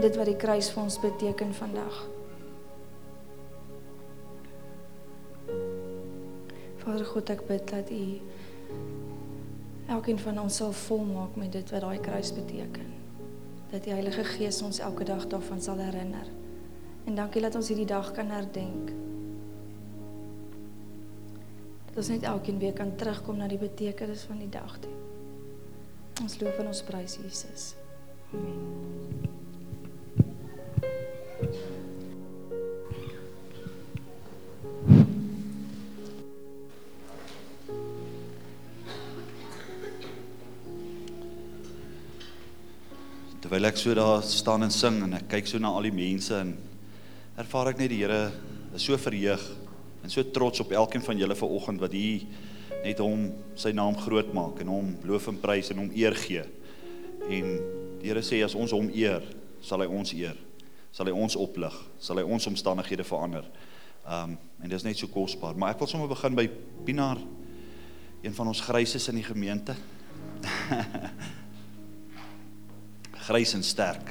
dit wat die kruis vir ons beteken vandag. Vader God, ek bid dat U elkeen van ons sal volmaak met dit wat daai kruis beteken. Dat die Heilige Gees ons elke dag daarvan sal herinner. En dankie dat ons hierdie dag kan herdenk. Dat ons net elkeen weer kan terugkom na die betekenis van die dag toe. Ons loof en ons prys Jesus. Amen. Terwyl ek so daar staan en sing en ek kyk so na al die mense en ervaar ek net die Here is so verheug en so trots op elkeen van julle vanoggend wat hier net hom sy naam groot maak en hom loof en prys en hom eer gee. En die Here sê as ons hom eer, sal hy ons eer. Sal hy ons oplig, sal hy ons omstandighede verander. Um en dit is net so kosbaar, maar ek wil sommer begin by Pinaar, een van ons gryses in die gemeente. grys en sterk.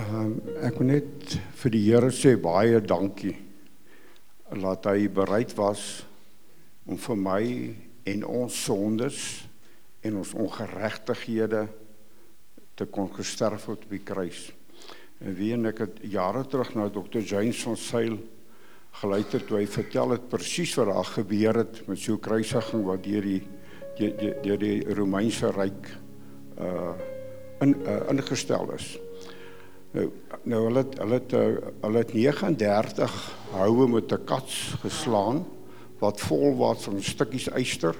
Um, ek wil net vir die Here sê baie dankie dat hy bereid was om vir my en ons sondes en ons ongeregtighede te kon gesterf op die kruis. En wie en ek het jare terug na Dr. James van Sail geluister toe hy vertel het presies wat daar gebeur het met so kruisiging wat deur die deur die, die Romeinse ryk uh in uh, ingestel is. Nou nou hulle het, hulle het, uh, hulle het 39 houe met 'n kats geslaan wat vol was van stukkies yster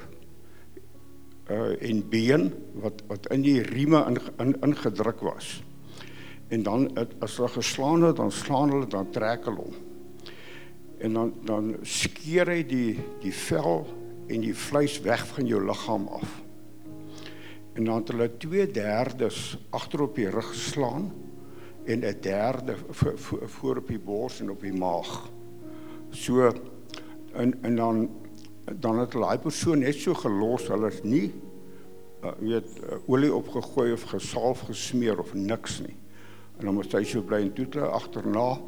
uh en been wat wat in die rieme in, in ingedruk was. En dan het, as hulle geslaan het, dan slaan hulle dan trek hulle hom en dan dan skeer hy die die vel en die vleis weg van jou liggaam af. En dan het hulle 2/3 agter op die rug geslaan en 'n derde voor op die bors en op die maag. So en en dan dan het daai persoon net so gelos, hulle is nie uh, weet uh, olie opgegooi of gesalf gesmeer of niks nie. En dan moet hy so bly en toe agterna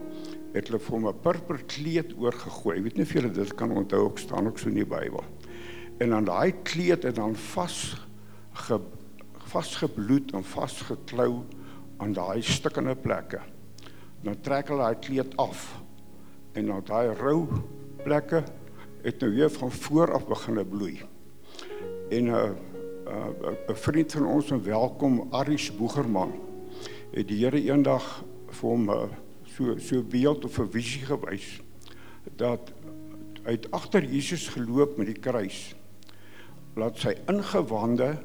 het hulle vir hom 'n purper kleed oorgegooi. Ek weet nie of julle dit kan onthou ook staan ook so in die Bybel. En dan daai kleed het dan vas ge, vasgebloed en vasgeklou aan daai stikkende plekke. Dan trek hulle daai kleed af en dan daai rou plekke het nou weer van voor af begine bloei. En 'n uh, 'n uh, 'n vriend van ons en welkom Aris Boegerman het die Here eendag vir hom 'n uh, so so beeld of 'n visie gewys dat uit agter Jesus geloop met die kruis laat sy ingewande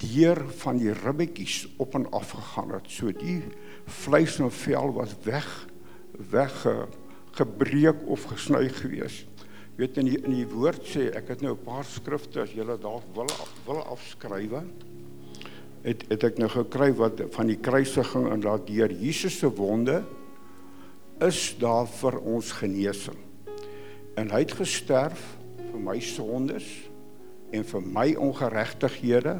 deur van die ribbetjies op en af gegaan het. So die vleis en vel was weg weg gebreek of gesny gewees. Weet in die, in die woord sê ek het nou 'n paar skrifte as julle dalk wil wil afskrywe het het ek nou gekry wat van die kruisiging en dat deur Jesus se wonde is daar vir ons genesing. En hy het gesterf vir my sondes en vir my ongeregtighede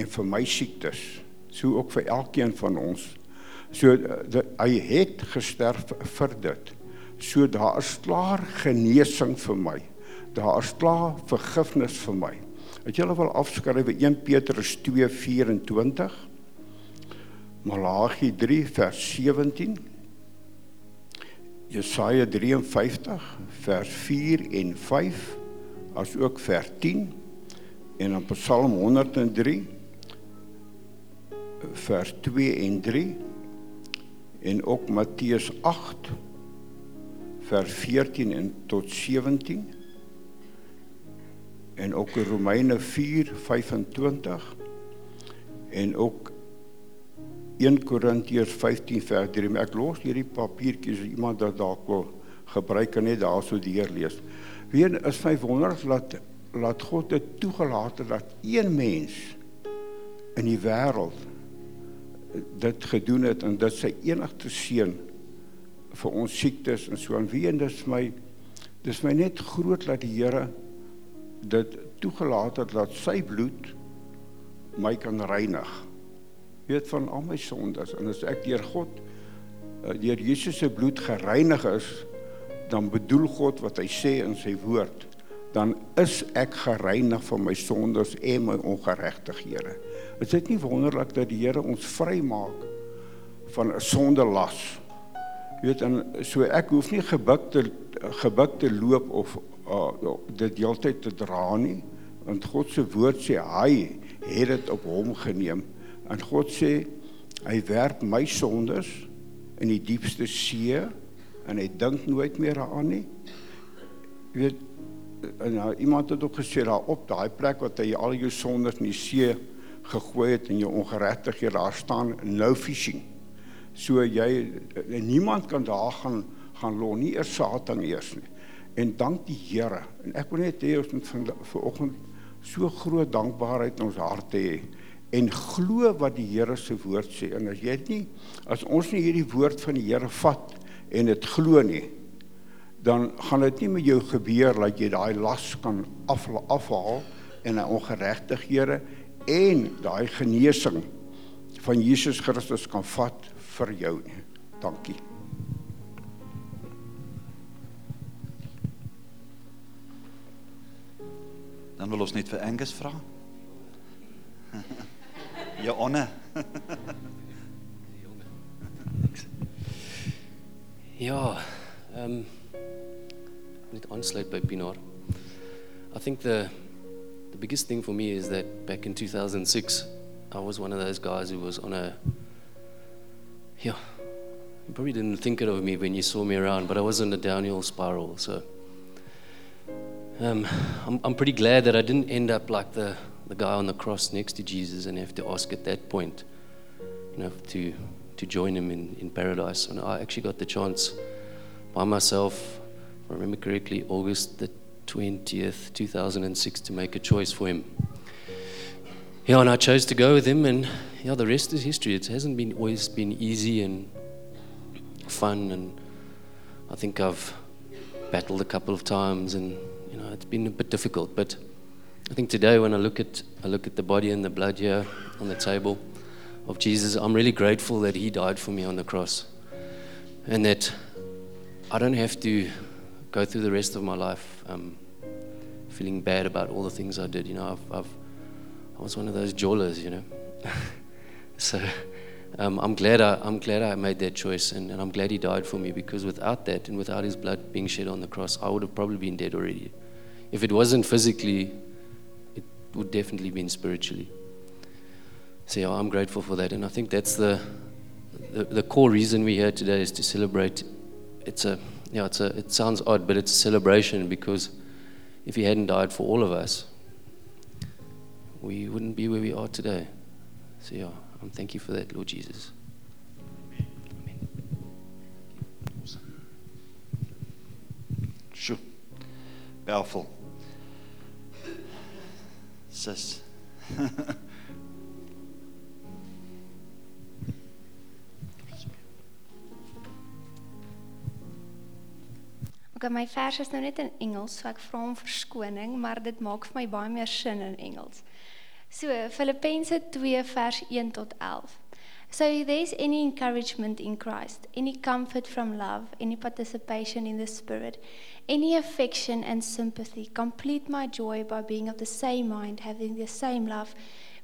en vir my siektes. So ook vir elkeen van ons. So die, hy het gesterf vir dit. So daar is klaar genesing vir my. Daar is klaar vergifnis vir my. Het julle wil afskryf 1 Petrus 2:24 Malagi 3 vers 17 Jesaja 53 vers 4 en 5 as ook vers 10 en dan Psalm 103 vers 2 en 3 en ook Matteus 8 vers 14 en tot 17 en ook Romeine 4 25 en ook 1 Korintiërs 15 vers 3. Ek los hierdie papiertjies as iemand dit dalk wil gebruik en net daarso deur lees. Weer is my wonder dat laat God dit toegelaat dat een mens in die wêreld dit gedoen het en dit sy enigste seun vir ons siektes en so en wie en dis my dis my net groot dat die Here dit toegelaat het dat sy bloed my kan reinig. Weet van al my sondes en as ek deur God eh, deur Jesus se bloed gereinig is, dan bedoel God wat hy sê in sy woord, dan is ek gereinig van my sondes en my ongeregtighede. Is dit nie wonderlik dat die Here ons vrymaak van 'n sondelas? Jy weet en so ek hoef nie gebuk te gebuk te loop of uh, dit heeltyd te dra nie want God se woord sê hy het dit op hom geneem en God sê hy werp my sondes in die diepste see en hy dink nooit meer daaraan nie. Jy weet en nou iemand het ook gesê daar op daai plek wat hy al jou sondes in die see gegooi het en jou ongeregtighede daar staan no fishing. So jy niemand kan daar gaan gaan lon nie eers Satan eers nie. En dank die Here. En ek wil net hê ons moet vanoggend so groot dankbaarheid in ons harte hê en glo wat die Here se woord sê. En as jy nie as ons nie hierdie woord van die Here vat en dit glo nie, dan gaan dit nie met jou gebeur dat jy daai las kan af afhaal en 'n ongeregtighede en daai genesing van Jesus Christus kan vat vir jou. Dankie. Dan wil ons net vir Angus vra. Ja, Honor. Ehm um, net aansluit by Pinaar. I think the the biggest thing for me is that back in 2006 I was one of those guys who was on a yeah, you probably didn't think it of me when you saw me around, but I was on a downhill spiral. So um, I'm, I'm pretty glad that I didn't end up like the, the guy on the cross next to Jesus and have to ask at that point, you know, to, to join him in, in paradise. And I actually got the chance by myself, if I remember correctly, August the 20th, 2006, to make a choice for him. Yeah, and I chose to go with him, and yeah, the rest is history. It hasn't been always been easy and fun, and I think I've battled a couple of times, and you know, it's been a bit difficult. But I think today, when I look at I look at the body and the blood here on the table of Jesus, I'm really grateful that He died for me on the cross, and that I don't have to go through the rest of my life um, feeling bad about all the things I did. You know, I've, I've I was one of those jawlers, you know. so um, I'm glad I, I'm glad I made that choice, and, and, I'm glad he died for me because without that and without his blood being shed on the cross, I would have probably been dead already. If it wasn't physically, would definitely been spiritually. So yeah, I'm grateful for that, and I think that's the, the the core reason we're here today is to celebrate. It's a yeah, it's a it sounds odd, but it's a celebration because if he hadn't died for all of us, we wouldn't be where we are today. So, yeah, um, thank you for that, Lord Jesus. Amen. Sjoe. Powerful. Sis. Okay, my vers is nou net in Engels, so ek vra om verskoning, maar dit maak vir my baie meer sin in Engels. So Filippense 2 vers 1 tot 11. So if there's any encouragement in Christ, any comfort from love, any participation in the Spirit, any affection and sympathy, complete my joy by being of the same mind, having the same love,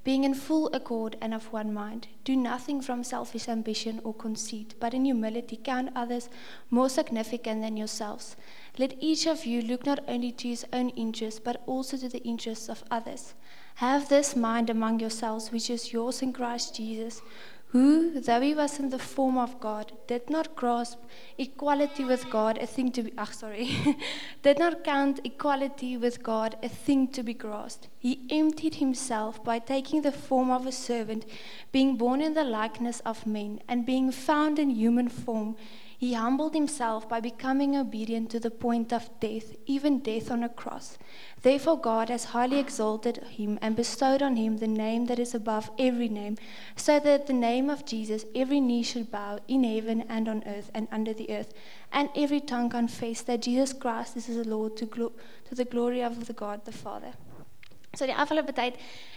being in full accord and of one mind. Do nothing from selfish ambition or conceit, but in humility count others more significant than yourselves. Let each of you look not only to his own interests, but also to the interests of others. Have this mind among yourselves, which is yours in Christ Jesus, who, though he was in the form of God, did not grasp equality with God a thing to be, ach, sorry, did not count equality with God a thing to be grasped. He emptied himself by taking the form of a servant, being born in the likeness of men, and being found in human form. He humbled himself by becoming obedient to the point of death, even death on a cross. Therefore, God has highly exalted him and bestowed on him the name that is above every name, so that at the name of Jesus every knee should bow in heaven and on earth and under the earth, and every tongue confess that Jesus Christ is the Lord to, glo- to the glory of the God the Father. So die afgelope tyd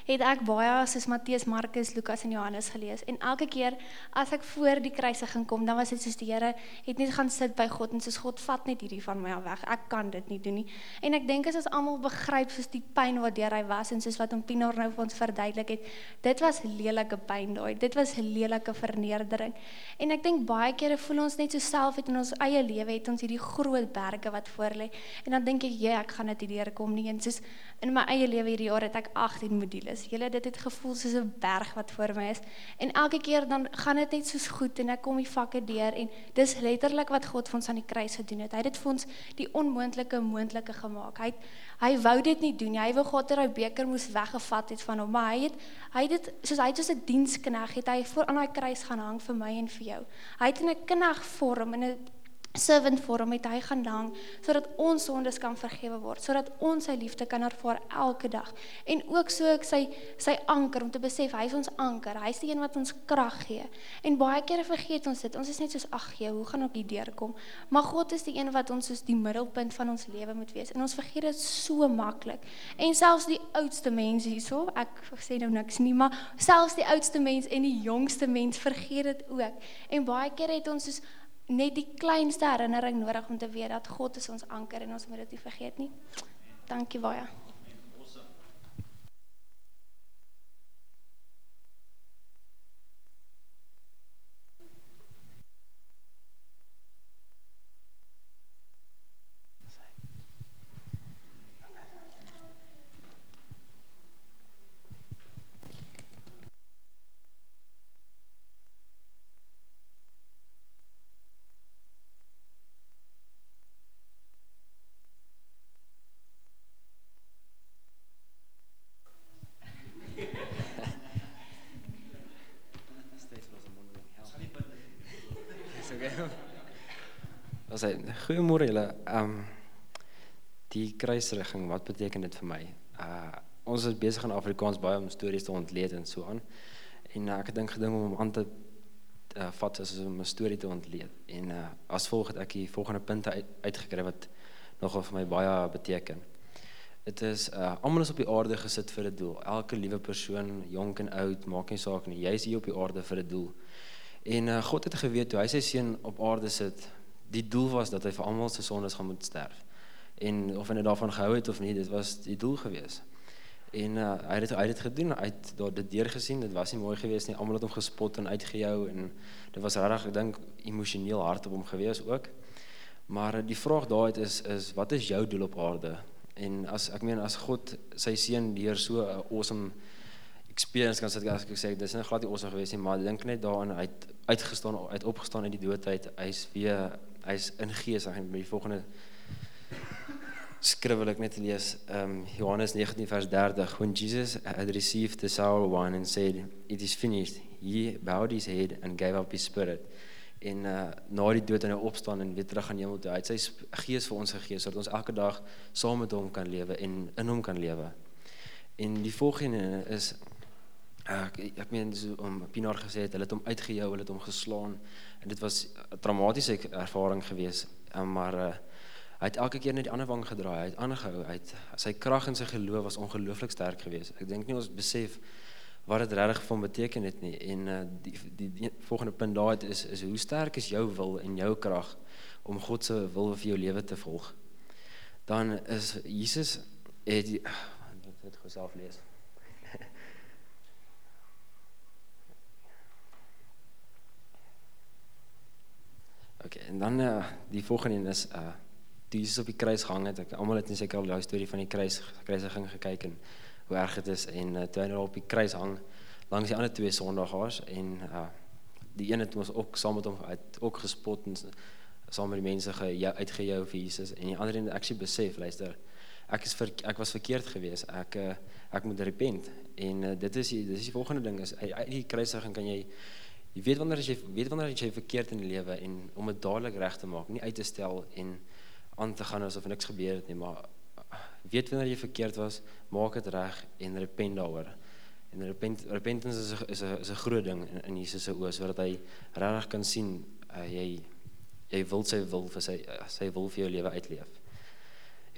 het ek baie soos Matteus, Markus, Lukas en Johannes gelees en elke keer as ek voor die kruisiging kom, dan was dit soos die Here het net gaan sit by God en soos God vat net hierdie van my af weg. Ek kan dit nie doen nie. En ek dink as ons almal begryp soos die pyn wat deur hy was en soos wat hom Pienaar nou vir ons verduidelik het, dit was lelike pyn daai. Dit was 'n lelike vernedering. En ek dink baie kere voel ons net so self het in ons eie lewe het ons hierdie groot berge wat voor lê en dan dink ek, "Ja, ek gaan dit hierdeur kom nie." En soos in my eie lewe hierdie jaar het ek 18 modules. Julle dit het gevoel soos 'n berg wat voor my is. En elke keer dan gaan dit net soos goed en ek kom die vakke deur en dis letterlik wat God vir ons aan die kruis gedoen het. Hy het dit vir ons die onmoontlike moontlike gemaak. Hy het, hy wou dit nie doen. Hy wou God dat hy beker moes weggevat het van hom, maar hy het hy het dit soos hy het soos 'n dienskneg het hy voor aan daai kruis gaan hang vir my en vir jou. Hy het in 'n knegg vorm in 'n servant vorm het hy gaan hang sodat ons sondes kan vergewe word, sodat ons sy liefde kan ervaar elke dag. En ook so ek sy sy anker om te besef hy is ons anker. Hy is die een wat ons krag gee. En baie kere vergeet ons dit. Ons is net soos ag gee, hoe gaan ek hier deurkom? Maar God is die een wat ons soos die middelpunt van ons lewe moet wees. En ons vergeet dit so maklik. En selfs die oudste mense hierso, ek sê nou niks nie, maar selfs die oudste mens en die jongste mens vergeet dit ook. En baie kere het ons soos net die kleinste herinnering nodig om te weet dat God is ons anker en ons moet dit nie vergeet nie. Dankie baie. Ons sê goeiemôre julle. Ehm um, die kruisrigging, wat beteken dit vir my? Uh ons is besig in Afrikaans baie om stories te ontleed en so aan. En uh, ek het dink gedink om aan te uh, vat as om 'n storie te ontleed. En uh as volg het ek die volgende punte uit, uitgekry wat nogal vir my baie beteken. Dit is uh almal is op die aarde gesit vir 'n doel. Elke liewe persoon, jonk en oud, maak nie saak nie. Jy is hier op die aarde vir 'n doel. En uh, God het geweet toe hy sy seun op aarde sit, die doel was dat hy vir almal se sondes gaan moet sterf. En of hy net daarvan gehou het of nie, dit was die doel gewees. En uh, hy het hy het dit gedoen, hy het daar dit deur gesien, dit was nie mooi geweest nie. Almal het hom gespot en uitgejou en dit was regtig ek dink emosioneel hard op hom gewees ook. Maar uh, die vraag daar uit is is wat is jou doel op aarde? En as ek meen as God sy seun deur so 'n awesome experience kan sit as ek sê dis nie glad nie awesome geweest nie, maar dink net daaraan hy het uitgestaan, hy het opgestaan uit die doodheid. Hy's weer hy's in gees, met die volgende skrif wil ek net lees. Um, Johannes 19 vers 30 when Jesus had received the sour wine and said it is finished he bowed his head and gave up his spirit. En uh, na die dood en hy opstaan en weer terug aan hemel toe hy het sy gees vir ons gegee sodat ons elke dag saam met hom kan lewe en in hom kan lewe. En die volgende is ek ek meen so om Pinaar gesê het hulle het hom uitgejou hulle het hom geslaan en dit was 'n traumatiese ervaring geweest um, maar uh, Hy het elke keer net die ander wang gedraai. Hy het aangehou. Hy het sy krag en sy geloof was ongelooflik sterk geweest. Ek dink nie ons besef wat dit regtig vir hom beteken het nie. En uh, die, die die volgende punt daar is is hoe sterk is jou wil en jou krag om God se wil vir jou lewe te volg. Dan is Jesus het ek het dit self lees. Okay, en dan uh, die volgende een is uh toe Jesus op die kruis gehang het, ek almal het seker al daai storie van die kruis kruisiging gekyk en hoe erg dit is en uh, toe hy nou op die kruis hang langs die ander twee sondaars en uh die een het ons ook saam met hom uit ook gespot en saam met die mense ge uitgejou vir Jesus en die ander een het actually besef luister ek is ver, ek was verkeerd geweest ek uh, ek moet repent en uh, dit is dit is die volgende ding is uit die kruisiging kan jy Jy weet wanneer as jy weet wanneer as jy verkeerd in die lewe en om dit dadelik reg te maak, nie uit te stel en aan te gaan asof niks gebeur het nie, maar weet wanneer jy verkeerd was, maak dit reg en repent daaroor. En repent, repentance is 'n is 'n is 'n groot ding in, in Jesus se oë sodat hy regtig kan sien uh, jy jy wil sy wil vir sy uh, sy wil vir jou lewe uitleef.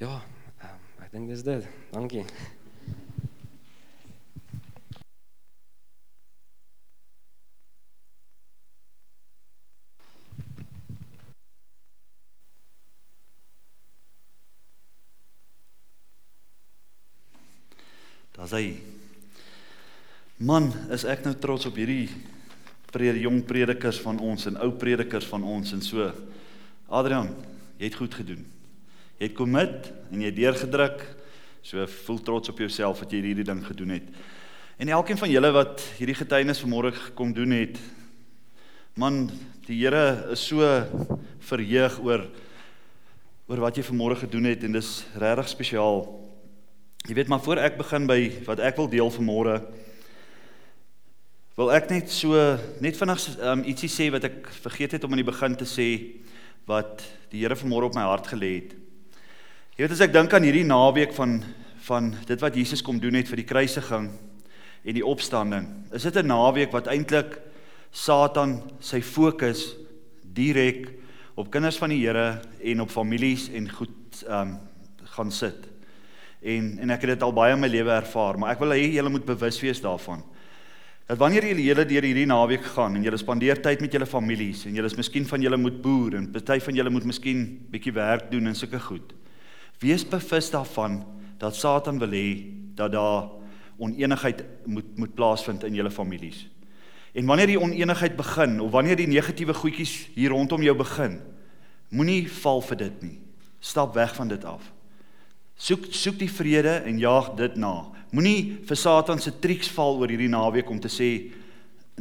Ja, um, ek dink dis dit. Dankie. Daar's hy. Man, is ek nou trots op hierdie prede jong predikers van ons en ou predikers van ons en so. Adrian, jy het goed gedoen. Jy het commit en jy het deurgedruk. So voel trots op jouself dat jy hierdie ding gedoen het. En elkeen van julle wat hierdie getuienis vanmôre kom doen het. Man, die Here is so verheug oor oor wat jy vanmôre gedoen het en dis regtig spesiaal. Jy weet maar voor ek begin by wat ek wil deel vanmôre wil ek net so net vinnig um, ietsie sê wat ek vergeet het om aan die begin te sê wat die Here vanmôre op my hart gelê het. Jy weet as ek dink aan hierdie naweek van van dit wat Jesus kom doen het vir die kruisiging en die opstanding. Is dit 'n naweek wat eintlik Satan sy fokus direk op kinders van die Here en op families en goed ehm um, gaan sit. En en ek het dit al baie in my lewe ervaar, maar ek wil hê julle moet bewus wees daarvan. Dat wanneer julle hele deur hierdie naweek gaan en julle spandeer tyd met julle families en julle is miskien van julle moet boer en party van julle moet miskien bietjie werk doen en sulke goed. Wees bewus daarvan dat Satan wil hê dat daar oneenigheid moet moet plaasvind in julle families. En wanneer die oneenigheid begin of wanneer die negatiewe goedjies hier rondom jou begin, moenie val vir dit nie. Stap weg van dit af. Soek soek die vrede en jaag dit na. Moenie vir Satan se triks val oor hierdie naweek om te sê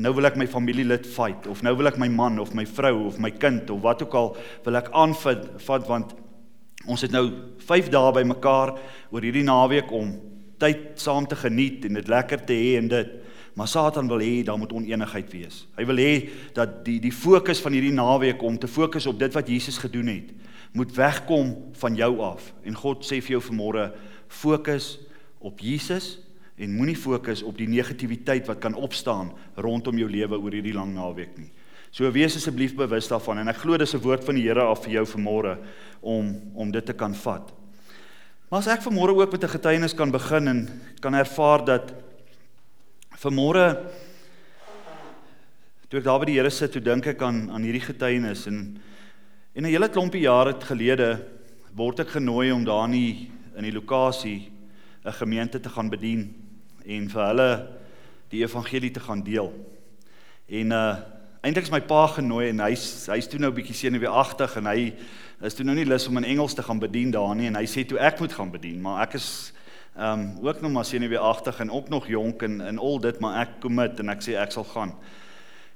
nou wil ek my familielid fight of nou wil ek my man of my vrou of my kind of wat ook al wil ek aanvat vat want ons het nou 5 dae by mekaar oor hierdie naweek om tyd saam te geniet en dit lekker te hê en dit maar Satan wil hê daar moet oneenigheid wees. Hy wil hê dat die die fokus van hierdie naweek om te fokus op dit wat Jesus gedoen het moet wegkom van jou af. En God sê vir jou vanmôre, fokus op Jesus en moenie fokus op die negativiteit wat kan opstaan rondom jou lewe oor hierdie lang naweek nie. So wees asseblief bewus daarvan en ek glo dis 'n woord van die Here af vir jou vanmôre om om dit te kan vat. Maar as ek vanmôre ook met 'n getuienis kan begin en kan ervaar dat vanmôre toe ek daar by die Here sit, toe dink ek aan aan hierdie getuienis en En 'n hele klompie jare gelede word ek genooi om daar in in die lokasie 'n gemeente te gaan bedien en vir hulle die evangelie te gaan deel. En uh eintlik is my pa genooi en hy's hy's toe nou bietjie senuweeagtig en hy is toe nou nie lus om in Engels te gaan bedien daar nie en hy sê toe ek moet gaan bedien, maar ek is um ook nog maar senuweeagtig en ook nog jonk en en al dit maar ek commit en ek sê ek sal gaan.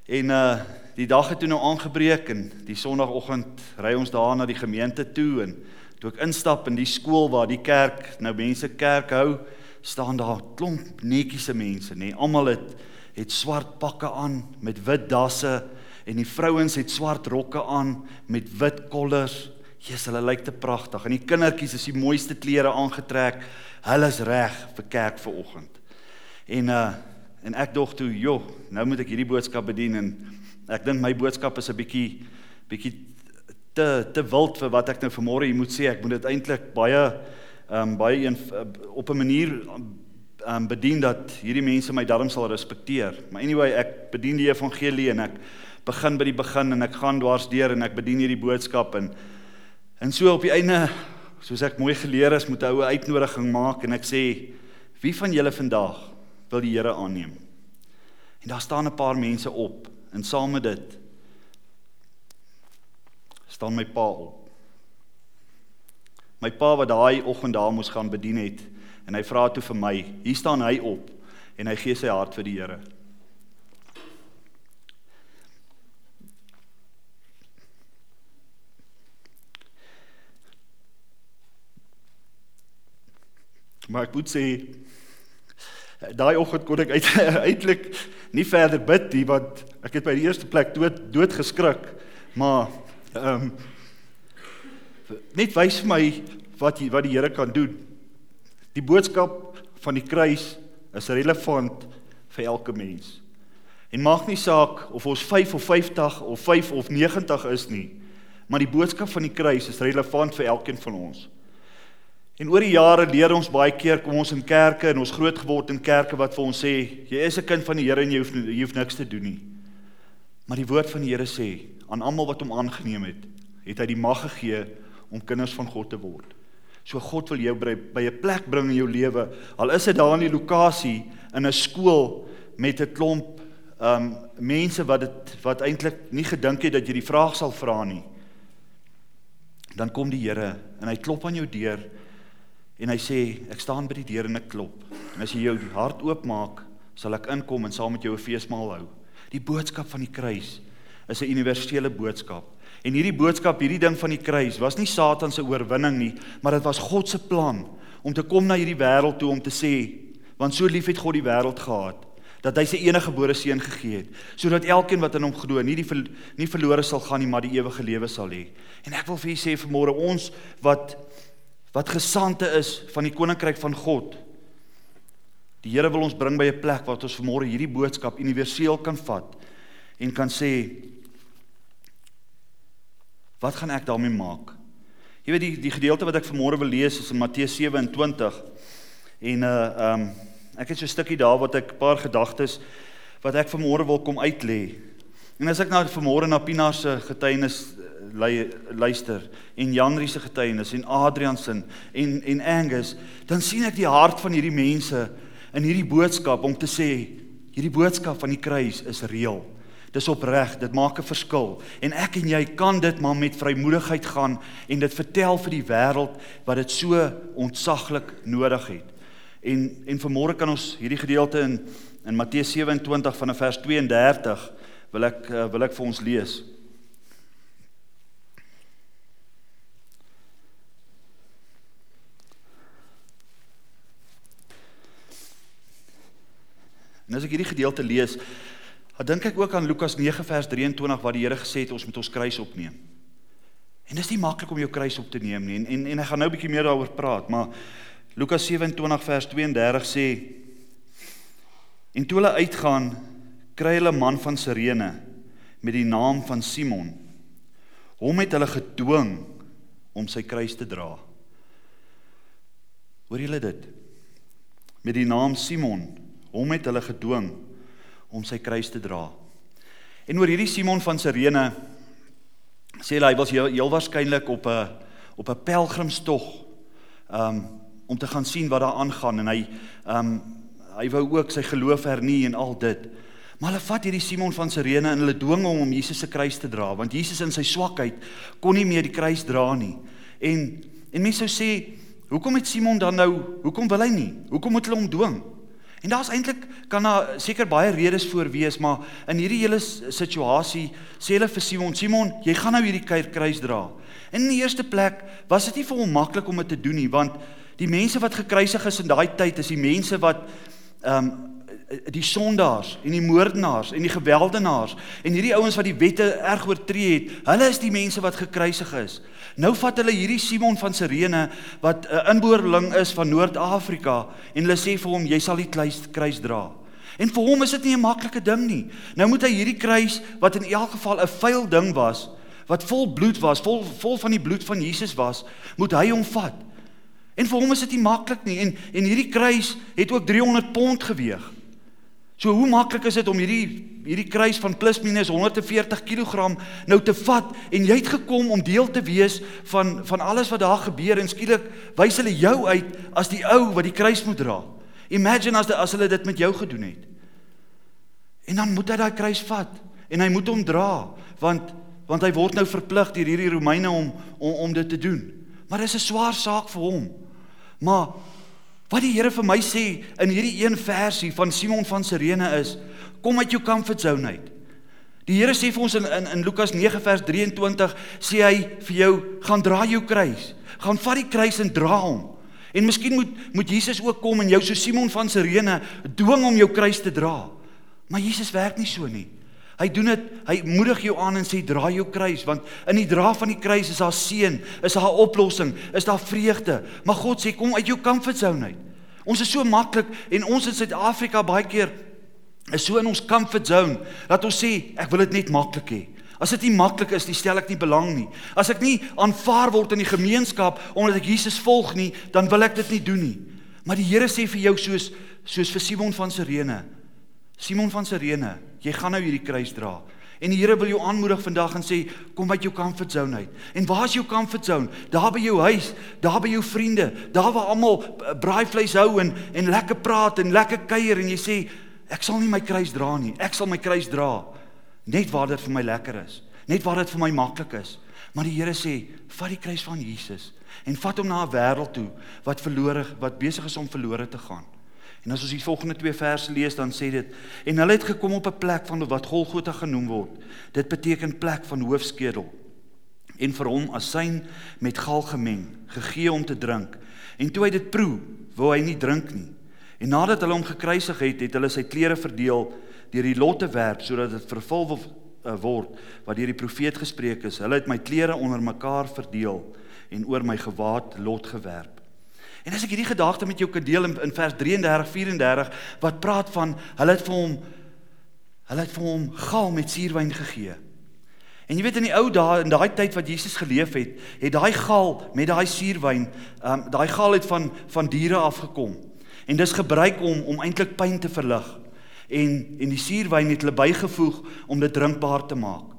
En uh die dag het toe nou aangebreek en die sonoggend ry ons daar na die gemeente toe en toe ek instap in die skool waar die kerk nou mense kerk hou, staan daar klomp netjiese mense, nê. Nee, Almal het het swart pakke aan met wit dasse en die vrouens het swart rokke aan met wit kollers. Jesus, hulle lyk te pragtig. En die kindertjies is die mooiste klere aangetrek. Hulle is reg vir kerk vanoggend. En uh En ek dog toe, "Jo, nou moet ek hierdie boodskap bedien en ek dink my boodskap is 'n bietjie bietjie te te wild vir wat ek nou vanmôre hier moet sê. Ek moet dit eintlik baie ehm um, baie een op 'n manier ehm um, bedien dat hierdie mense my darm sal respekteer. Maar anyway, ek bedien die evangelie en ek begin by die begin en ek gaan dwars deur en ek bedien hierdie boodskap en en so op die einde soos ek mooi geleer is, moet 'n ou uitnodiging maak en ek sê, "Wie van julle vandag wil die Here aanneem. En daar staan 'n paar mense op en saam met dit staan my pa op. My pa wat daai oggend daar moes gaan bedien het en hy vra toe vir my, hier staan hy op en hy gee sy hart vir die Here. Maar ek moet sê daai oggend kon ek uit, eintlik nie verder bid nie want ek het by die eerste plek dood dood geskrik. Maar ehm um, net wys vir my wat jy, wat die Here kan doen. Die boodskap van die kruis is relevant vir elke mens. En maak nie saak of ons 5 of 50 of 5 of 90 is nie, maar die boodskap van die kruis is relevant vir elkeen van ons. En oor die jare leer ons baie keer kom ons in kerke en ons groot geword in kerke wat vir ons sê jy is 'n kind van die Here en jy hoef jy hoef niks te doen nie. Maar die woord van die Here sê aan almal wat hom aangeneem het, het hy die mag gegee om kinders van God te word. So God wil jou by, by 'n plek bring in jou lewe. Al is dit daar in die lokasie in 'n skool met 'n klomp um mense wat dit wat eintlik nie gedink het dat jy die vraag sal vra nie. Dan kom die Here en hy klop aan jou deur En hy sê, ek staan by die deur en ek klop. En as jy jou hart oopmaak, sal ek inkom en saam met jou 'n feesmaal hou. Die boodskap van die kruis is 'n universele boodskap. En hierdie boodskap, hierdie ding van die kruis, was nie Satan se oorwinning nie, maar dit was God se plan om te kom na hierdie wêreld toe om te sê, want so lief het God die wêreld gehad dat hy sy enige gebore seun gegee het sodat elkeen wat in hom glo nie die nie verlore sal gaan nie maar die ewige lewe sal hê. En ek wil vir julle sê vanmôre ons wat wat gesande is van die koninkryk van God. Die Here wil ons bring by 'n plek waar ons vanmôre hierdie boodskap universeel kan vat en kan sê wat gaan ek daarmee maak? Jy weet die die gedeelte wat ek vanmôre wil lees is in Matteus 27 en uh um ek het so 'n stukkie daar wat ek 'n paar gedagtes wat ek vanmôre wil kom uitlê. En as ek nou vanmôre na Pina se getuienis luister en Janri se getuienis en Adrian se en en Angus, dan sien ek die hart van hierdie mense in hierdie boodskap om te sê hierdie boodskap van die kruis is reëel. Dis opreg, dit maak 'n verskil en ek en jy kan dit maar met vrymoedigheid gaan en dit vertel vir die wêreld wat dit so ontsaglik nodig het. En en vanmôre kan ons hierdie gedeelte in in Matteus 27 van vers 32 wil ek uh, wil ek vir ons lees. En as ek hierdie gedeelte lees, dan dink ek ook aan Lukas 9 vers 23 waar die Here gesê het ons moet ons kruis opneem. En dis nie maklik om jou kruis op te neem nie en en, en ek gaan nou 'n bietjie meer daaroor praat, maar Lukas 27 vers 32 sê En toe hulle uitgaan, kry hulle 'n man van Sirene met die naam van Simon. Hom het hulle gedwing om sy kruis te dra. Hoor julle dit? Met die naam Simon Hom het hulle gedwing om sy kruis te dra. En oor hierdie Simon van Sirene sê hy was heel, heel waarskynlik op 'n op 'n pelgrimstog um om te gaan sien wat daar aangaan en hy um hy wou ook sy geloof hernie en al dit. Maar hulle vat hierdie Simon van Sirene en hulle dwing hom om Jesus se kruis te dra want Jesus in sy swakheid kon nie meer die kruis dra nie. En en mense sou sê, hoekom het Simon dan nou, hoekom wil hy nie? Hoekom moet hulle hom dwing? En daar's eintlik kan daar seker baie redes voor wees, maar in hierdie hele situasie sê hulle vir Simon, Simon, jy gaan nou hierdie kruis dra. En in die eerste plek was dit nie vir hom maklik om dit te doen nie, want die mense wat gekruisig is in daai tyd is die mense wat ehm um, die sondaars en die moordenaars en die gewelddenaars en hierdie ouens wat die wette erg oortree het, hulle is die mense wat gekruisig is. Nou vat hulle hierdie Simon van Sirene wat 'n inboorling is van Noord-Afrika en hulle sê vir hom jy sal die kruis, kruis dra. En vir hom is dit nie 'n maklike ding nie. Nou moet hy hierdie kruis wat in elk geval 'n vuil ding was, wat vol bloed was, vol vol van die bloed van Jesus was, moet hy hom vat. En vir hom is dit nie maklik nie en en hierdie kruis het ook 300 pond geweg. So hoe maklik is dit om hierdie hierdie kruis van plus minus 140 kg nou te vat en jy het gekom om deel te wees van van alles wat daar gebeur en skielik wys hulle jou uit as die ou wat die kruis moet dra. Imagine as die, as hulle dit met jou gedoen het. En dan moet hy daai kruis vat en hy moet hom dra want want hy word nou verplig deur hierdie Romeine om, om om dit te doen. Maar dit is 'n swaar saak vir hom. Maar Wat die Here vir my sê in hierdie een versie van Simon van Sirene is: Kom uit jou comfort zone uit. Die Here sê vir ons in in, in Lukas 9 vers 23 sê hy vir jou: Gaan dra jou kruis. Gaan vat die kruis en dra hom. En miskien moet moet Jesus ook kom en jou so Simon van Sirene dwing om jou kruis te dra. Maar Jesus werk nie so nie. Hy doen dit, hy moedig jou aan en sê dra jou kruis want in die dra van die kruis is daar seën, is daar oplossing, is daar vreugde. Maar God sê kom uit jou comfort zone uit. Ons is so maklik en ons in Suid-Afrika baie keer is so in ons comfort zone dat ons sê ek wil dit net maklik hê. As dit nie maklik is nie, stel ek nie belang nie. As ek nie aanvaar word in die gemeenskap omdat ek Jesus volg nie, dan wil ek dit nie doen nie. Maar die Here sê vir jou soos soos vir Simon van Sirene. Simon van Sirene, jy gaan nou hierdie kruis dra. En die Here wil jou aanmoedig vandag en sê kom uit jou comfort zone uit. En waar is jou comfort zone? Daar by jou huis, daar by jou vriende, daar waar almal braaivleis hou en en lekker praat en lekker kuier en jy sê ek sal nie my kruis dra nie. Ek sal my kruis dra net waar dit vir my lekker is, net waar dit vir my maklik is. Maar die Here sê, vat die kruis van Jesus en vat hom na 'n wêreld toe wat verlore wat besig is om verlore te gaan. En as ons die volgende twee verse lees, dan sê dit en hulle het gekom op 'n plek van wat Golgotha genoem word. Dit beteken plek van hoofskedel. En vir hom asyn met gal gemeng, gegee om te drink. En toe hy dit proe, wou hy nie drink nie. En nadat hulle hom gekruisig het, het hulle sy klere verdeel deur die lotte werp sodat dit vervul eh, word wat deur die profeet gespreek is. Hulle het my klere onder mekaar verdeel en oor my gewaad lot gewerp. En as ek hierdie gedagte met jou kan deel in, in vers 33 34 wat praat van hulle het vir hom hulle het vir hom gal met suurwyn gegee. En jy weet in die ou dae in daai tyd wat Jesus geleef het, het daai gal met daai suurwyn, ehm um, daai gal het van van diere afgekom. En dis gebruik om om eintlik pyn te verlig. En en die suurwyn het hulle bygevoeg om dit drinkbaar te maak.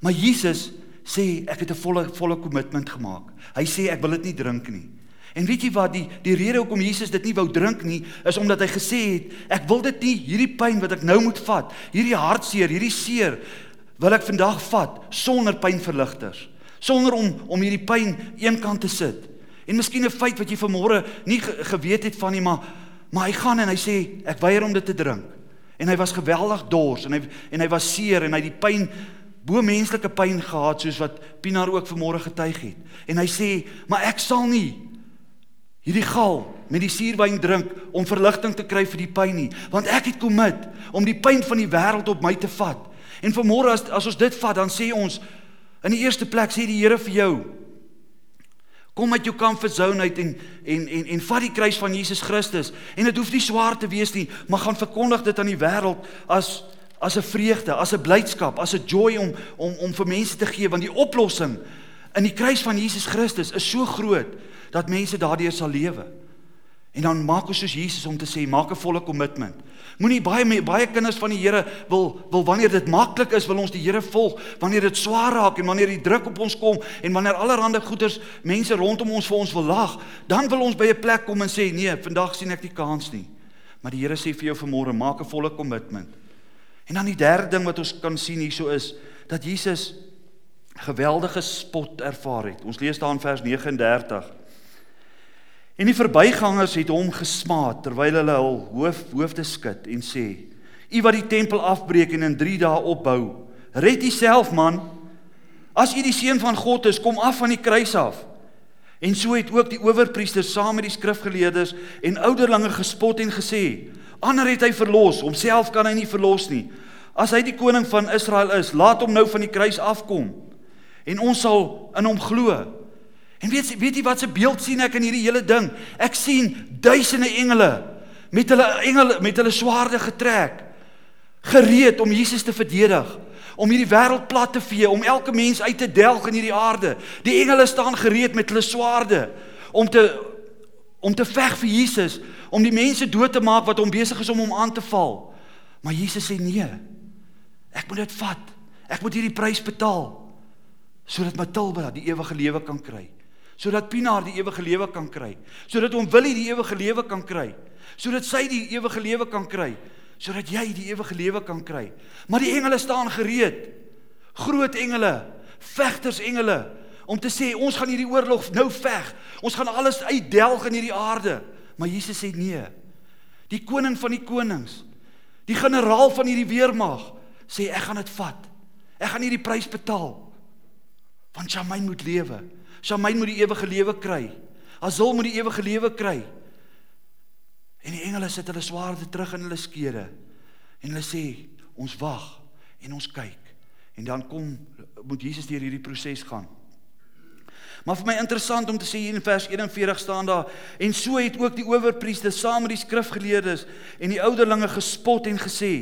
Maar Jesus sê ek het 'n volle volle kommitment gemaak. Hy sê ek wil dit nie drink nie. En weet jy wat die die rede hoekom Jesus dit nie wou drink nie is omdat hy gesê het ek wil dit nie hierdie pyn wat ek nou moet vat, hierdie hartseer, hierdie seer wil ek vandag vat sonder pynverligters, sonder om om hierdie pyn eenkant te sit. En miskien 'n feit wat jy vanmôre nie ge geweet het van nie, maar maar hy gaan en hy sê ek weier om dit te drink. En hy was geweldig dors en hy en hy was seer en hy die pyn bo menslike pyn gehad soos wat Pinaar ook vanmôre getuig het. En hy sê, "Maar ek sal nie hierdie gal met die suurwyn drink om verligting te kry vir die pyn nie, want ek het kommit om die pyn van die wêreld op my te vat. En vanmôre as as ons dit vat, dan sê ons in die eerste plek sê die Here vir jou kom uit jou comfort zone uit en en en en vat die kruis van Jesus Christus en dit hoef nie swaar te wees nie, maar gaan verkondig dit aan die wêreld as as 'n vreugde, as 'n blydskap, as 'n joy om om om vir mense te gee want die oplossing in die kruis van Jesus Christus is so groot dat mense daardeur sal lewe. En dan maak ons soos Jesus om te sê maak 'n volle kommitment. Moenie baie baie kinders van die Here wil wil wanneer dit maklik is wil ons die Here volg, wanneer dit swaar raak en wanneer die druk op ons kom en wanneer allerlei goeders mense rondom ons vir ons wil lag, dan wil ons by 'n plek kom en sê nee, vandag sien ek nie kans nie. Maar die Here sê vir jou vanmôre maak 'n volle kommitment. En dan die derde ding wat ons kan sien hierso is dat Jesus geweldige spot ervaar het. Ons lees daar in vers 39. En die verbygangers het hom gesmaat terwyl hulle hul hoof hoofde skud en sê: "U wat die tempel afbreek en in 3 dae opbou, red Uself man. As U die seun van God is, kom af van die kruis af." En so het ook die owerpriesters saam met die skrifgeleerdes en ouderlinge gespot en gesê: "Ander het hy verlos, homself kan hy nie verlos nie. As hy die koning van Israel is, laat hom nou van die kruis afkom en ons sal in hom glo." En weet weet jy wat se beeld sien ek in hierdie hele ding? Ek sien duisende engele met hulle engele met hulle swaarde getrek gereed om Jesus te verdedig, om hierdie wêreld plat te vee, om elke mens uit te delg in hierdie aarde. Die engele staan gereed met hulle swaarde om te om te veg vir Jesus, om die mense dood te maak wat hom besig is om hom aan te val. Maar Jesus sê nee. Ek moet dit vat. Ek moet hierdie prys betaal sodat Matilda die ewige lewe kan kry sodat Pinaar die ewige lewe kan kry, sodat oom Willie die ewige lewe kan kry, sodat sy die ewige lewe kan kry, sodat jy die ewige lewe kan kry. Maar die engele staan gereed. Groot engele, vegters engele om te sê ons gaan hierdie oorlog nou veg. Ons gaan alles uitdelg in hierdie aarde. Maar Jesus sê nee. Die koning van die konings, die generaal van hierdie weermag sê ek gaan dit vat. Ek gaan hierdie prys betaal. Want Jamain moet lewe. Shamain moet die ewige lewe kry. Azul moet die ewige lewe kry. En die engele sit hulle swaarde terug in hulle skede. En hulle sê, ons wag en ons kyk. En dan kom moet Jesus deur hierdie proses gaan. Maar vir my interessant om te sê hier in vers 41 staan daar en so het ook die owerpriester saam met die skrifgeleerdes en die ouderlinge gespot en gesê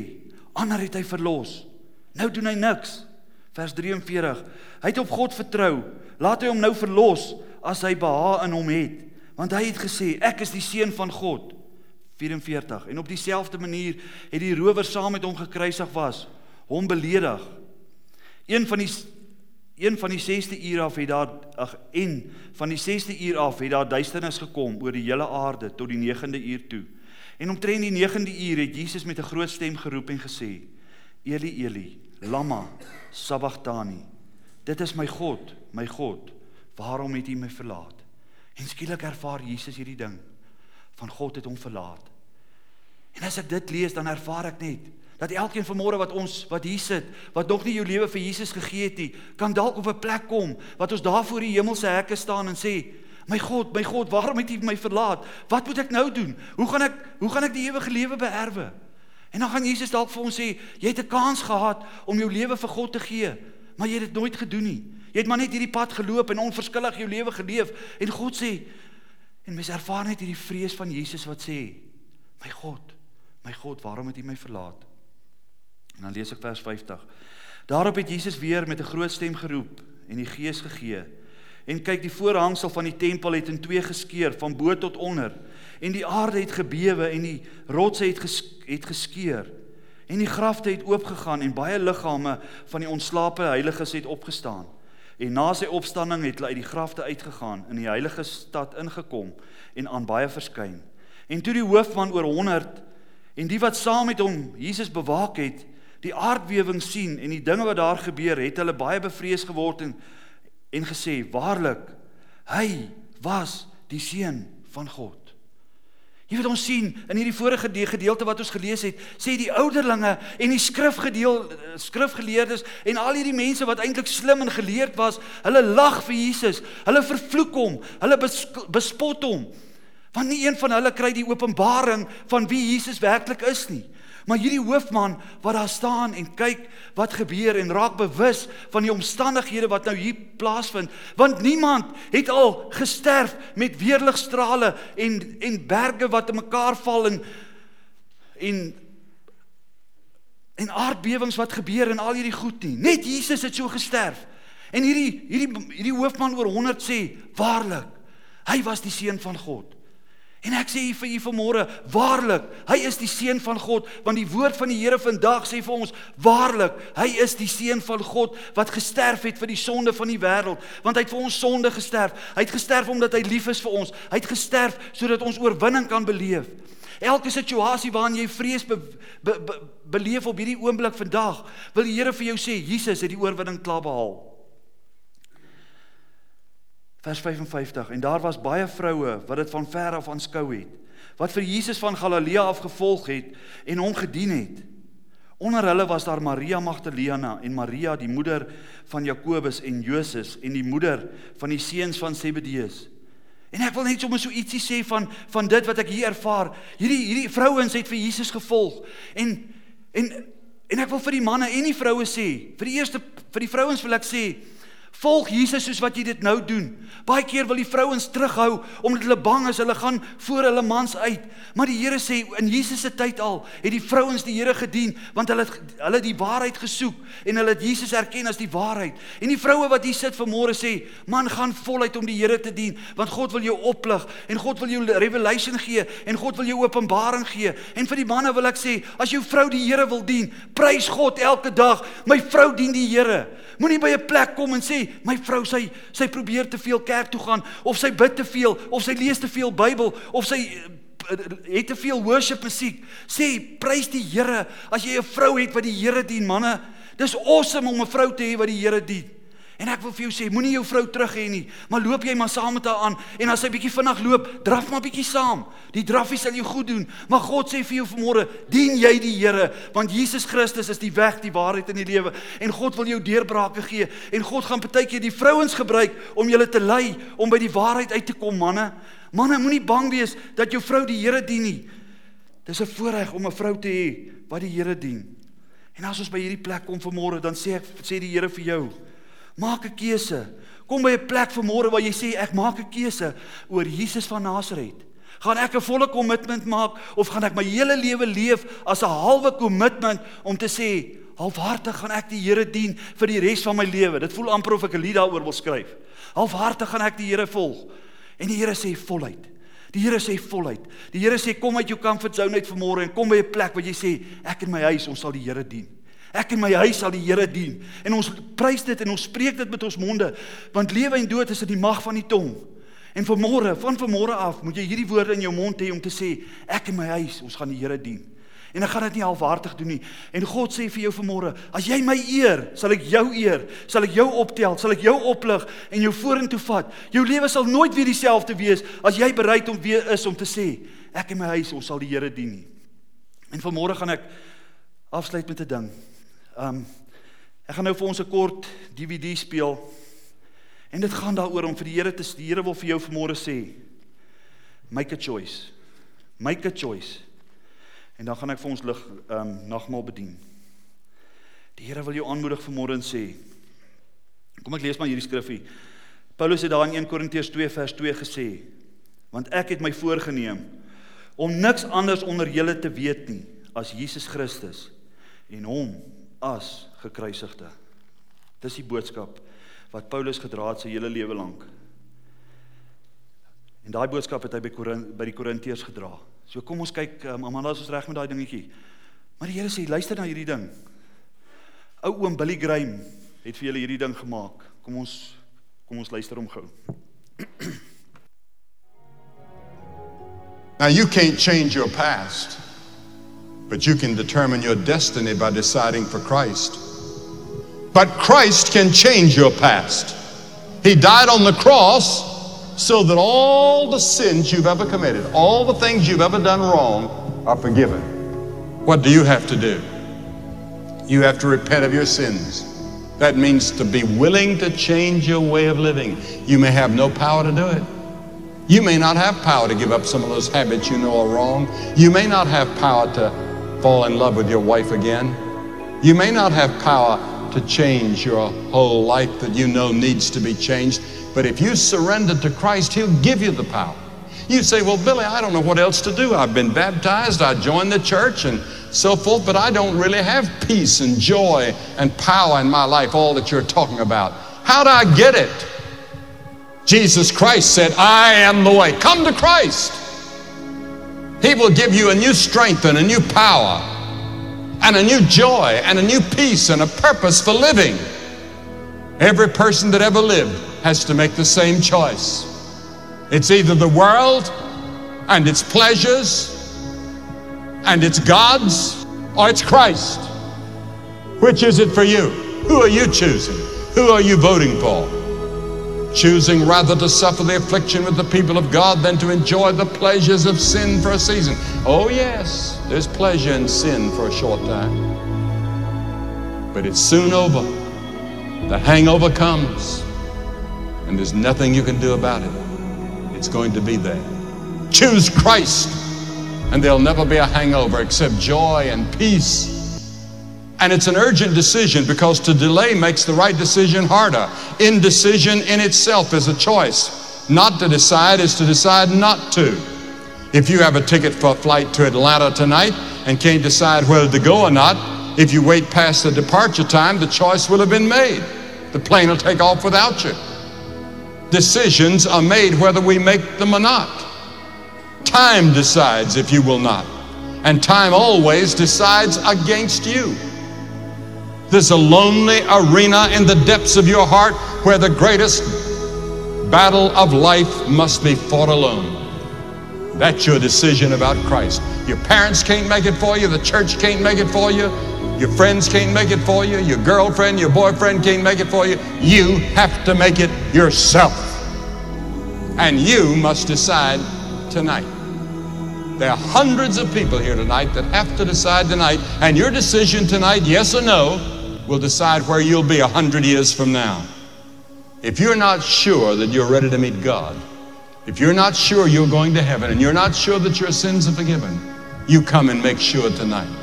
ander het hy verlos. Nou doen hy niks. Vers 43. Hy het op God vertrou. Laat hy hom nou verlos as hy behaag in hom het, want hy het gesê ek is die seun van God. 44. En op dieselfde manier het die rower saam met hom gekruisig was, hom beledig. Een van die een van die 6ste uur af het daar ag en van die 6ste uur af het daar duisternis gekom oor die hele aarde tot die 9de uur toe. En omtrent die 9de uur het Jesus met 'n groot stem geroep en gesê: Eli Eli, lama sabachthani. Dit is my God, my God, waarom het U my verlaat? En skielik ervaar Jesus hierdie ding van God het hom verlaat. En as ek dit lees, dan ervaar ek net dat elkeen vanmôre wat ons wat hier sit, wat nog nie jou lewe vir Jesus gegee het nie, kan dalk op 'n plek kom wat ons daar voor die hemelse hekke staan en sê, "My God, my God, waarom het U my verlaat? Wat moet ek nou doen? Hoe gaan ek hoe gaan ek die ewige lewe beerwe?" En dan gaan Jesus dalk vir ons sê, "Jy het 'n kans gehad om jou lewe vir God te gee, maar jy het dit nooit gedoen nie. Jy het maar net hierdie pad geloop en onverskillig jou lewe geleef." En God sê, en mens ervaar net hierdie vrees van Jesus wat sê, "My God, my God, waarom het U my verlaat?" En dan lees ek vers 50. Daarop het Jesus weer met 'n groot stem geroep en die Gees gegee. En kyk, die voorhangsel van die tempel het in twee geskeur van bo tot onder en die aarde het gebewe en die rotse het ges het geskeur en die grafte het oopgegaan en baie liggame van die ontslape heiliges het opgestaan. En na sy opstanding het hulle uit die grafte uitgegaan in die heilige stad ingekom en aan baie verskyn. En toe die hoofman oor 100 en die wat saam met hom Jesus bewaak het, die aardbewing sien en die dinge wat daar gebeur het hulle baie bevrees geword en en gesê waarlik hy was die seun van God. Jy weet ons sien in hierdie vorige gedeelte wat ons gelees het, sê die ouderlinge en die skrifgedeel skrifgeleerdes en al hierdie mense wat eintlik slim en geleerd was, hulle lag vir Jesus, hulle vervloek hom, hulle bespot hom. Want nie een van hulle kry die openbaring van wie Jesus werklik is nie. Maar hierdie hoofman wat daar staan en kyk wat gebeur en raak bewus van die omstandighede wat nou hier plaasvind, want niemand het al gesterf met weerligstrale en en berge wat in mekaar val en en en aardbewings wat gebeur en al hierdie goed nie. Net Jesus het so gesterf. En hierdie hierdie hierdie hoofman oor 100 sê, waarlik, hy was die seun van God. En ek sê vir u vanmôre, waarlik, hy is die seun van God, want die woord van die Here vandag sê vir ons, waarlik, hy is die seun van God wat gesterf het vir die sonde van die wêreld, want hy het vir ons sonde gesterf. Hy het gesterf omdat hy lief is vir ons. Hy het gesterf sodat ons oorwinning kan beleef. Elke situasie waarin jy vrees be, be, be, beleef op hierdie oomblik vandag, wil die Here vir jou sê, Jesus het die oorwinning klaar behaal vers 55 en daar was baie vroue wat dit van ver af aanskou het wat vir Jesus van Galilea af gevolg het en hom gedien het. Onder hulle was daar Maria Magdalena en Maria die moeder van Jakobus en Joses en die moeder van die seuns van Zebedeus. En ek wil net sommer so ietsie sê van van dit wat ek hier ervaar. Hierdie hierdie vrouens het vir Jesus gevolg. En en en ek wil vir die manne en die vroue sê vir die eerste vir die vrouens wil ek sê Volg Jesus soos wat jy dit nou doen. Baie keer wil die vrouens terughou omdat hulle bang is hulle gaan voor hulle mans uit. Maar die Here sê in Jesus se tyd al het die vrouens die Here gedien want hulle hulle die waarheid gesoek en hulle het Jesus erken as die waarheid. En die vroue wat hier sit vanmôre sê, man gaan voluit om die Here te dien want God wil jou oplig en God wil jou revelation gee en God wil jou openbaring gee. En vir die manne wil ek sê, as jou vrou die Here wil dien, prys God elke dag. My vrou dien die Here. Moenie by 'n plek kom en sê my vrou sy sy probeer te veel kerk toe gaan of sy bid te veel of sy lees te veel Bybel of sy eh, het te veel worship musiek. Sê prys die Here as jy 'n vrou het wat die Here dien, manne. Dis awesome om 'n vrou te hê wat die Here dien. En ek wil vir jou sê, moenie jou vrou terug hê nie, maar loop jy maar saam met haar aan en as sy bietjie vinnig loop, draf maar bietjie saam. Die draffie sal jou goed doen. Maar God sê vir jou vanmôre, dien jy die Here, want Jesus Christus is die weg, die waarheid en die lewe. En God wil jou deurbrake gee en God gaan partykeer die vrouens gebruik om julle te lei om by die waarheid uit te kom, manne. Manne, moenie bang wees dat jou vrou die Here dien nie. Dis 'n voorreg om 'n vrou te hê wat die Here dien. En as ons by hierdie plek kom vanmôre, dan sê ek sê die Here vir jou, maak 'n keuse. Kom by 'n plek vanmôre waar jy sê ek maak 'n keuse oor Jesus van Nasaret. Gaan ek 'n volle kommitment maak of gaan ek my hele lewe leef as 'n halwe kommitment om te sê halfhartig gaan ek die Here dien vir die res van my lewe. Dit voel amper of ek 'n lied daaroor wil skryf. Halfhartig gaan ek die Here volg. En die Here sê voluit. Die Here sê voluit. Die Here sê kom uit jou comfort zone uit vanmôre en kom by 'n plek waar jy sê ek en my huis ons sal die Here dien. Ek en my huis sal die Here dien. En ons prys dit en ons spreek dit met ons monde want lewe en dood is in die mag van die tong. En vanmôre, van vanmôre af, moet jy hierdie woorde in jou mond hê om te sê, ek en my huis, ons gaan die Here dien. En ek gaan dit nie halfhartig doen nie. En God sê vir jou vanmôre, as jy my eer, sal ek jou eer, sal ek jou optel, sal ek jou oplig en jou vorentoe vat. Jou lewe sal nooit weer dieselfde wees as jy bereid om weer is om te sê, ek en my huis, ons sal die Here dien nie. En vanmôre gaan ek afsluit met 'n ding. Um ek gaan nou vir ons 'n kort DVD speel En dit gaan daaroor om vir die Here te die Here wil vir jou vanmôre sê make a choice. Make a choice. En dan gaan ek vir ons lig ehm um, nagmaal bedien. Die Here wil jou aanmoedig vanmôre en sê Kom ek lees maar hierdie skrifgie. Paulus het daar in 1 Korintiërs 2 vers 2 gesê want ek het my voorgenem om niks anders onder julle te weet nie as Jesus Christus en hom as gekruisigde. Dis die boodskap wat Paulus gedra het sy hele lewe lank. En daai boodskap het hy by Korint by die Korintiërs gedra. So kom ons kyk, um, Amanda, is ons reg met daai dingetjie? Maar die Here sê, luister na hierdie ding. Ou oom Billy Graham het vir julle hierdie ding gemaak. Kom ons kom ons luister hom gou. Now you can't change your past, but you can determine your destiny by deciding for Christ. But Christ can change your past. He died on the cross so that all the sins you've ever committed, all the things you've ever done wrong, are forgiven. What do you have to do? You have to repent of your sins. That means to be willing to change your way of living. You may have no power to do it. You may not have power to give up some of those habits you know are wrong. You may not have power to fall in love with your wife again. You may not have power to change your whole life that you know needs to be changed. But if you surrender to Christ, He'll give you the power. You say, Well, Billy, I don't know what else to do. I've been baptized, I joined the church, and so forth, but I don't really have peace and joy and power in my life, all that you're talking about. How do I get it? Jesus Christ said, I am the way. Come to Christ. He will give you a new strength and a new power and a new joy and a new peace and a purpose for living. Every person that ever lived has to make the same choice. It's either the world and its pleasures and its gods, or it's Christ. Which is it for you? Who are you choosing? Who are you voting for? Choosing rather to suffer the affliction with the people of God than to enjoy the pleasures of sin for a season. Oh, yes, there's pleasure in sin for a short time, but it's soon over. The hangover comes, and there's nothing you can do about it. It's going to be there. Choose Christ, and there'll never be a hangover except joy and peace and it's an urgent decision because to delay makes the right decision harder. Indecision in itself is a choice. Not to decide is to decide not to. If you have a ticket for a flight to Atlanta tonight and can't decide whether to go or not, if you wait past the departure time, the choice will have been made. The plane will take off without you. Decisions are made whether we make them or not. Time decides if you will not. And time always decides against you. There's a lonely arena in the depths of your heart where the greatest battle of life must be fought alone. That's your decision about Christ. Your parents can't make it for you, the church can't make it for you, your friends can't make it for you, your girlfriend, your boyfriend can't make it for you. You have to make it yourself. And you must decide tonight. There are hundreds of people here tonight that have to decide tonight, and your decision tonight, yes or no, will decide where you'll be a hundred years from now. If you're not sure that you're ready to meet God, if you're not sure you're going to heaven and you're not sure that your sins are forgiven, you come and make sure tonight.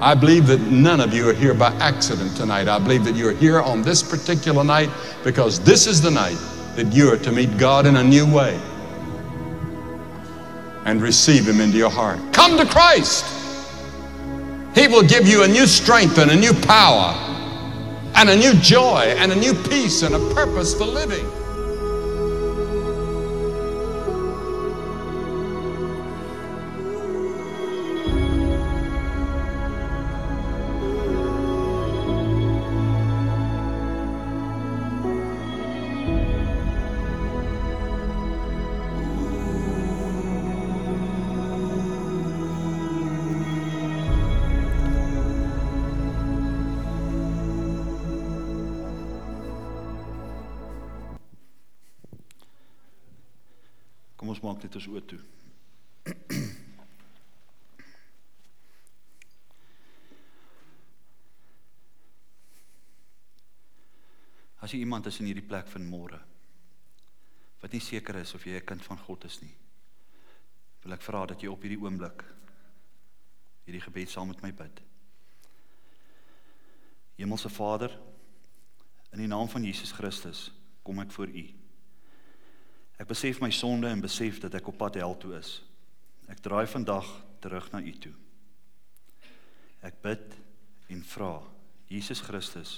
I believe that none of you are here by accident tonight. I believe that you're here on this particular night because this is the night that you're to meet God in a new way and receive Him into your heart. Come to Christ. He will give you a new strength and a new power and a new joy and a new peace and a purpose for living. Maak dit ons oë toe. As jy iemand is in hierdie plek van môre wat nie seker is of jy 'n kind van God is nie, wil ek vra dat jy op hierdie oomblik hierdie gebed saam met my bid. Hemelse Vader, in die naam van Jesus Christus kom ek voor U. Ek besef my sonde en besef dat ek op pad hel toe is. Ek draai vandag terug na U toe. Ek bid en vra, Jesus Christus,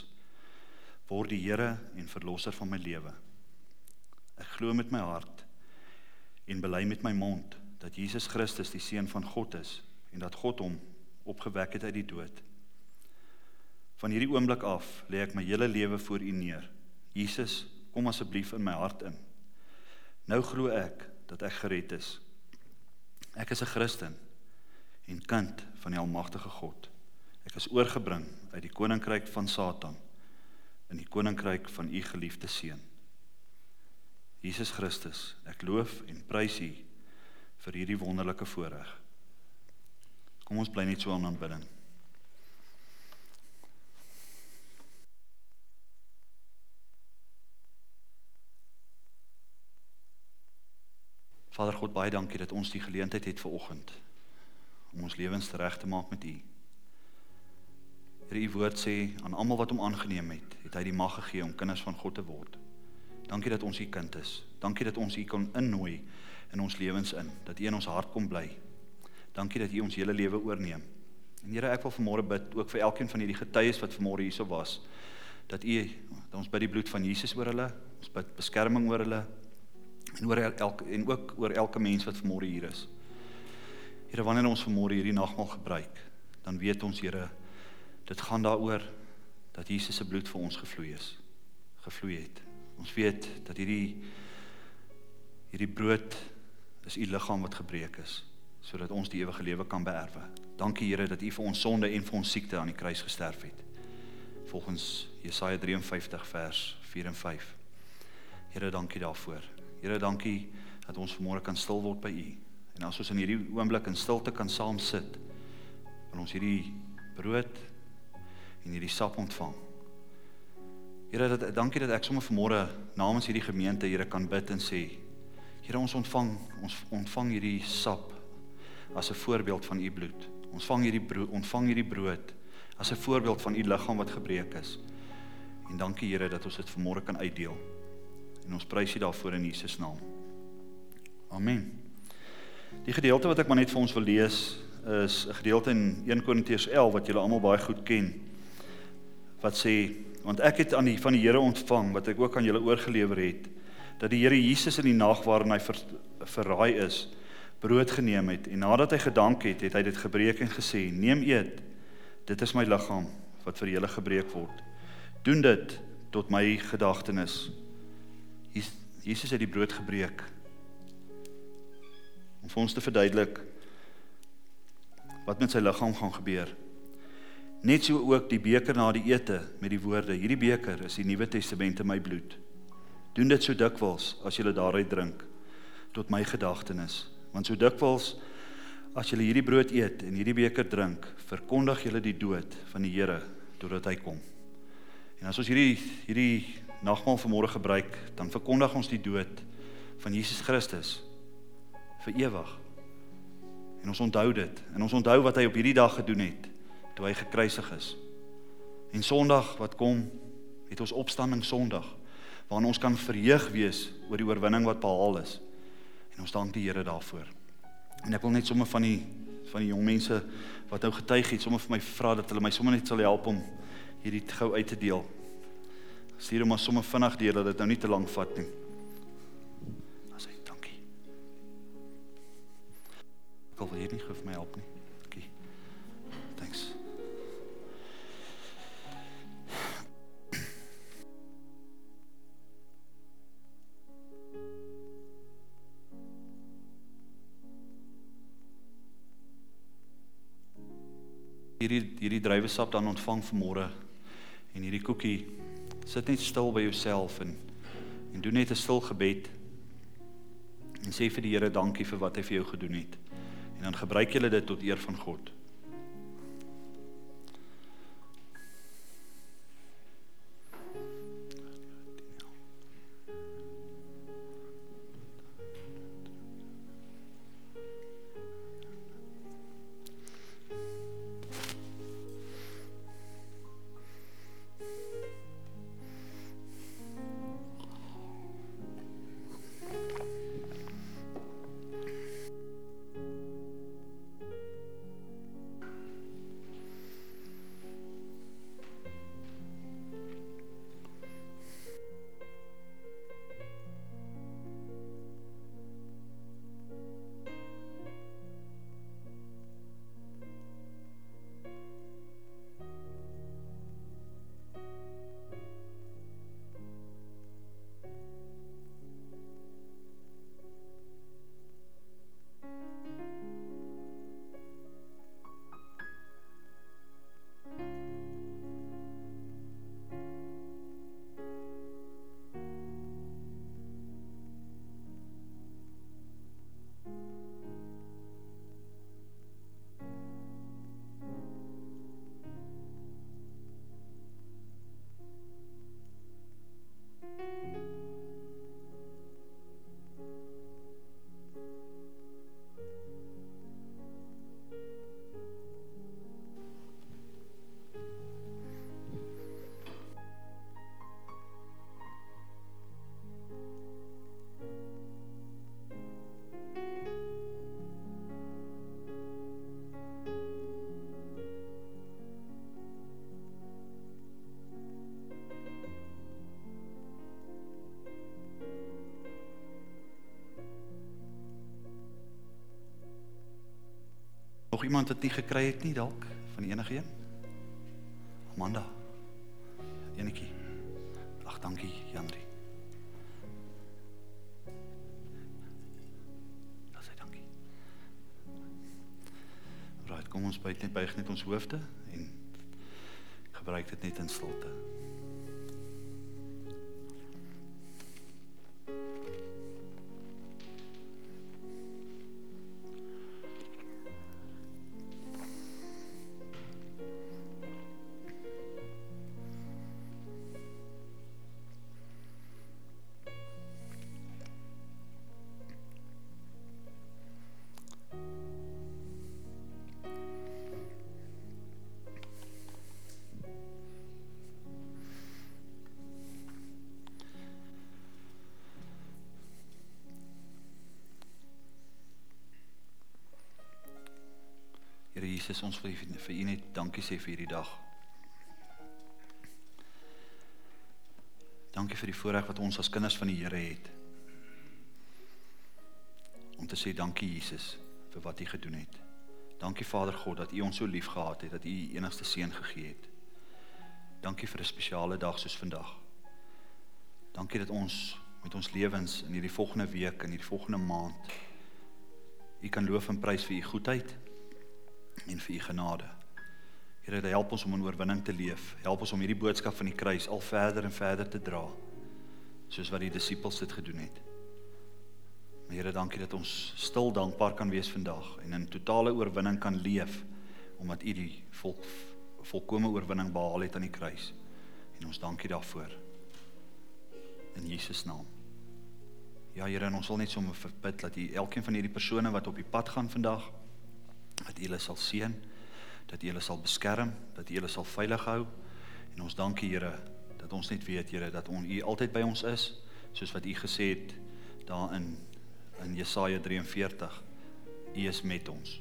word die Here en verlosser van my lewe. Ek glo met my hart en bely met my mond dat Jesus Christus die seun van God is en dat God hom opgewek het uit die dood. Van hierdie oomblik af lê ek my hele lewe voor U neer. Jesus, kom asseblief in my hart in. Nou glo ek dat ek gered is. Ek is 'n Christen en kind van die almagtige God. Ek is oorgebring uit die koninkryk van Satan in die koninkryk van u geliefde seun. Jesus Christus, ek loof en prys u vir hierdie wonderlike voorreg. Kom ons bly net so aan aanbidding. Vader God, baie dankie dat ons die geleentheid het vir oggend om ons lewens reg te maak met U. Here, U woord sê aan almal wat hom aangeneem het, het hy die mag gegee om kinders van God te word. Dankie dat ons U kind is. Dankie dat ons U kon innooi in ons lewens in, dat U in ons hart kom bly. Dankie dat U ons hele lewe oorneem. En Here, ek wil vanmôre bid ook vir elkeen van hierdie getuies wat vanmôre hierso was, dat U dat ons bid die bloed van Jesus oor hulle, ons bid beskerming oor hulle, en oor elke en ook oor elke mens wat vanmôre hier is. Here, wanneer ons vanmôre hierdie nagmaal gebruik, dan weet ons Here, dit gaan daaroor dat Jesus se bloed vir ons gevloei is, gevloei het. Ons weet dat hierdie hierdie brood is u liggaam wat gebreek is sodat ons die ewige lewe kan beerwe. Dankie Here dat u vir ons sonde en vir ons siekte aan die kruis gesterf het. Volgens Jesaja 53 vers 4 en 5. Here, dankie daarvoor. Here, dankie dat ons vanmôre kan stil word by U. En as ons in hierdie oomblik in stilte kan saam sit, wil ons hierdie brood en hierdie sap ontvang. Here, dat dankie dat ek sommer vanmôre namens hierdie gemeente Here kan bid en sê, Here, ons ontvang ons ontvang hierdie sap as 'n voorbeeld van U bloed. Ons vang hierdie brood, ontvang hierdie brood as 'n voorbeeld van U liggaam wat gebreek is. En dankie Here dat ons dit vanmôre kan uitdeel. En ons prys U daarvoor in Jesus naam. Amen. Die gedeelte wat ek maar net vir ons wil lees is 'n gedeelte in 1 Korintiërs 11 wat julle almal baie goed ken. Wat sê want ek het aan die van die Here ontvang wat ek ook aan julle oorgelewer het dat die Here Jesus in die nag waarin hy ver, verraai is brood geneem het en nadat hy gedank het het hy dit gebreek en gesê neem eet dit is my liggaam wat vir julle gebreek word doen dit tot my gedagtenis Jesus het die brood gebreek om vir ons te verduidelik wat met sy liggaam gaan gebeur. Net so ook die beker na die ete met die woorde: Hierdie beker is die Nuwe Testament in my bloed. Doen dit so dikwels as jy daaruit drink tot my gedagtenis. Want so dikwels as jy hierdie brood eet en hierdie beker drink, verkondig jy die dood van die Here totdat hy kom. En as ons hierdie hierdie nagmaal vanmôre gebruik, dan verkondig ons die dood van Jesus Christus vir ewig. En ons onthou dit. En ons onthou wat hy op hierdie dag gedoen het toe hy gekruisig is. En Sondag wat kom, het ons opstanding Sondag waarin ons kan verheug wees oor die oorwinning wat behaal is. En ons dank die Here daarvoor. En ek wil net sommer van die van die jong mense wat nou getuig het, sommer vir my vra dat hulle my sommer net sal help om hierdie gou uit te deel. Stuur hom maar sommer vinnig deur dat dit nou nie te lank vat nie. As hy dankie. Ek wil hier nie gou vir my help nie. Dankie. Thanks. hierdie hierdie druiwesap dan ontvang vanmôre en hierdie koekie sit net stil by jouself en en doen net 'n stil gebed. En sê vir die Here dankie vir wat hy vir jou gedoen het. En dan gebruik jy dit tot eer van God Nog iemand wat nie gekry het nie dalk van enige een? Amanda. Enetjie. Ag, dankie, Jandri. Dat sê dankie. Right, kom ons buig net buig net ons hoofde en gebruik dit net in stilte. Jesus, ons wil vir U net dankie sê vir hierdie dag. Dankie vir die voorreg wat ons as kinders van die Here het. Om te sê dankie Jesus vir wat U gedoen het. Dankie Vader God dat U ons so lief gehad het dat U U enigste seun gegee het. Dankie vir 'n spesiale dag soos vandag. Dankie dat ons met ons lewens in hierdie volgende week en hierdie volgende maand U kan loof en prys vir U goedheid en vir u genade. Here, help ons om in oorwinning te leef. Help ons om hierdie boodskap van die kruis al verder en verder te dra soos wat die disippels dit gedoen het. Maar Here, dankie dat ons stil dankbaar kan wees vandag en in totale oorwinning kan leef omdat u die volk volkomme oorwinning behaal het aan die kruis. En ons dankie daarvoor. In Jesus naam. Ja Here, ons wil net sommer verbid dat u elkeen van hierdie persone wat op die pad gaan vandag dat U hulle sal seën, dat U hulle sal beskerm, dat U hulle sal veilig hou. En ons dank U Here dat ons net weet Here dat on, U altyd by ons is, soos wat U gesê het daarin in Jesaja 43. U is met ons.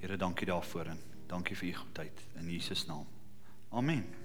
Here, dankie daarvoor en dankie vir U goedheid in Jesus naam. Amen.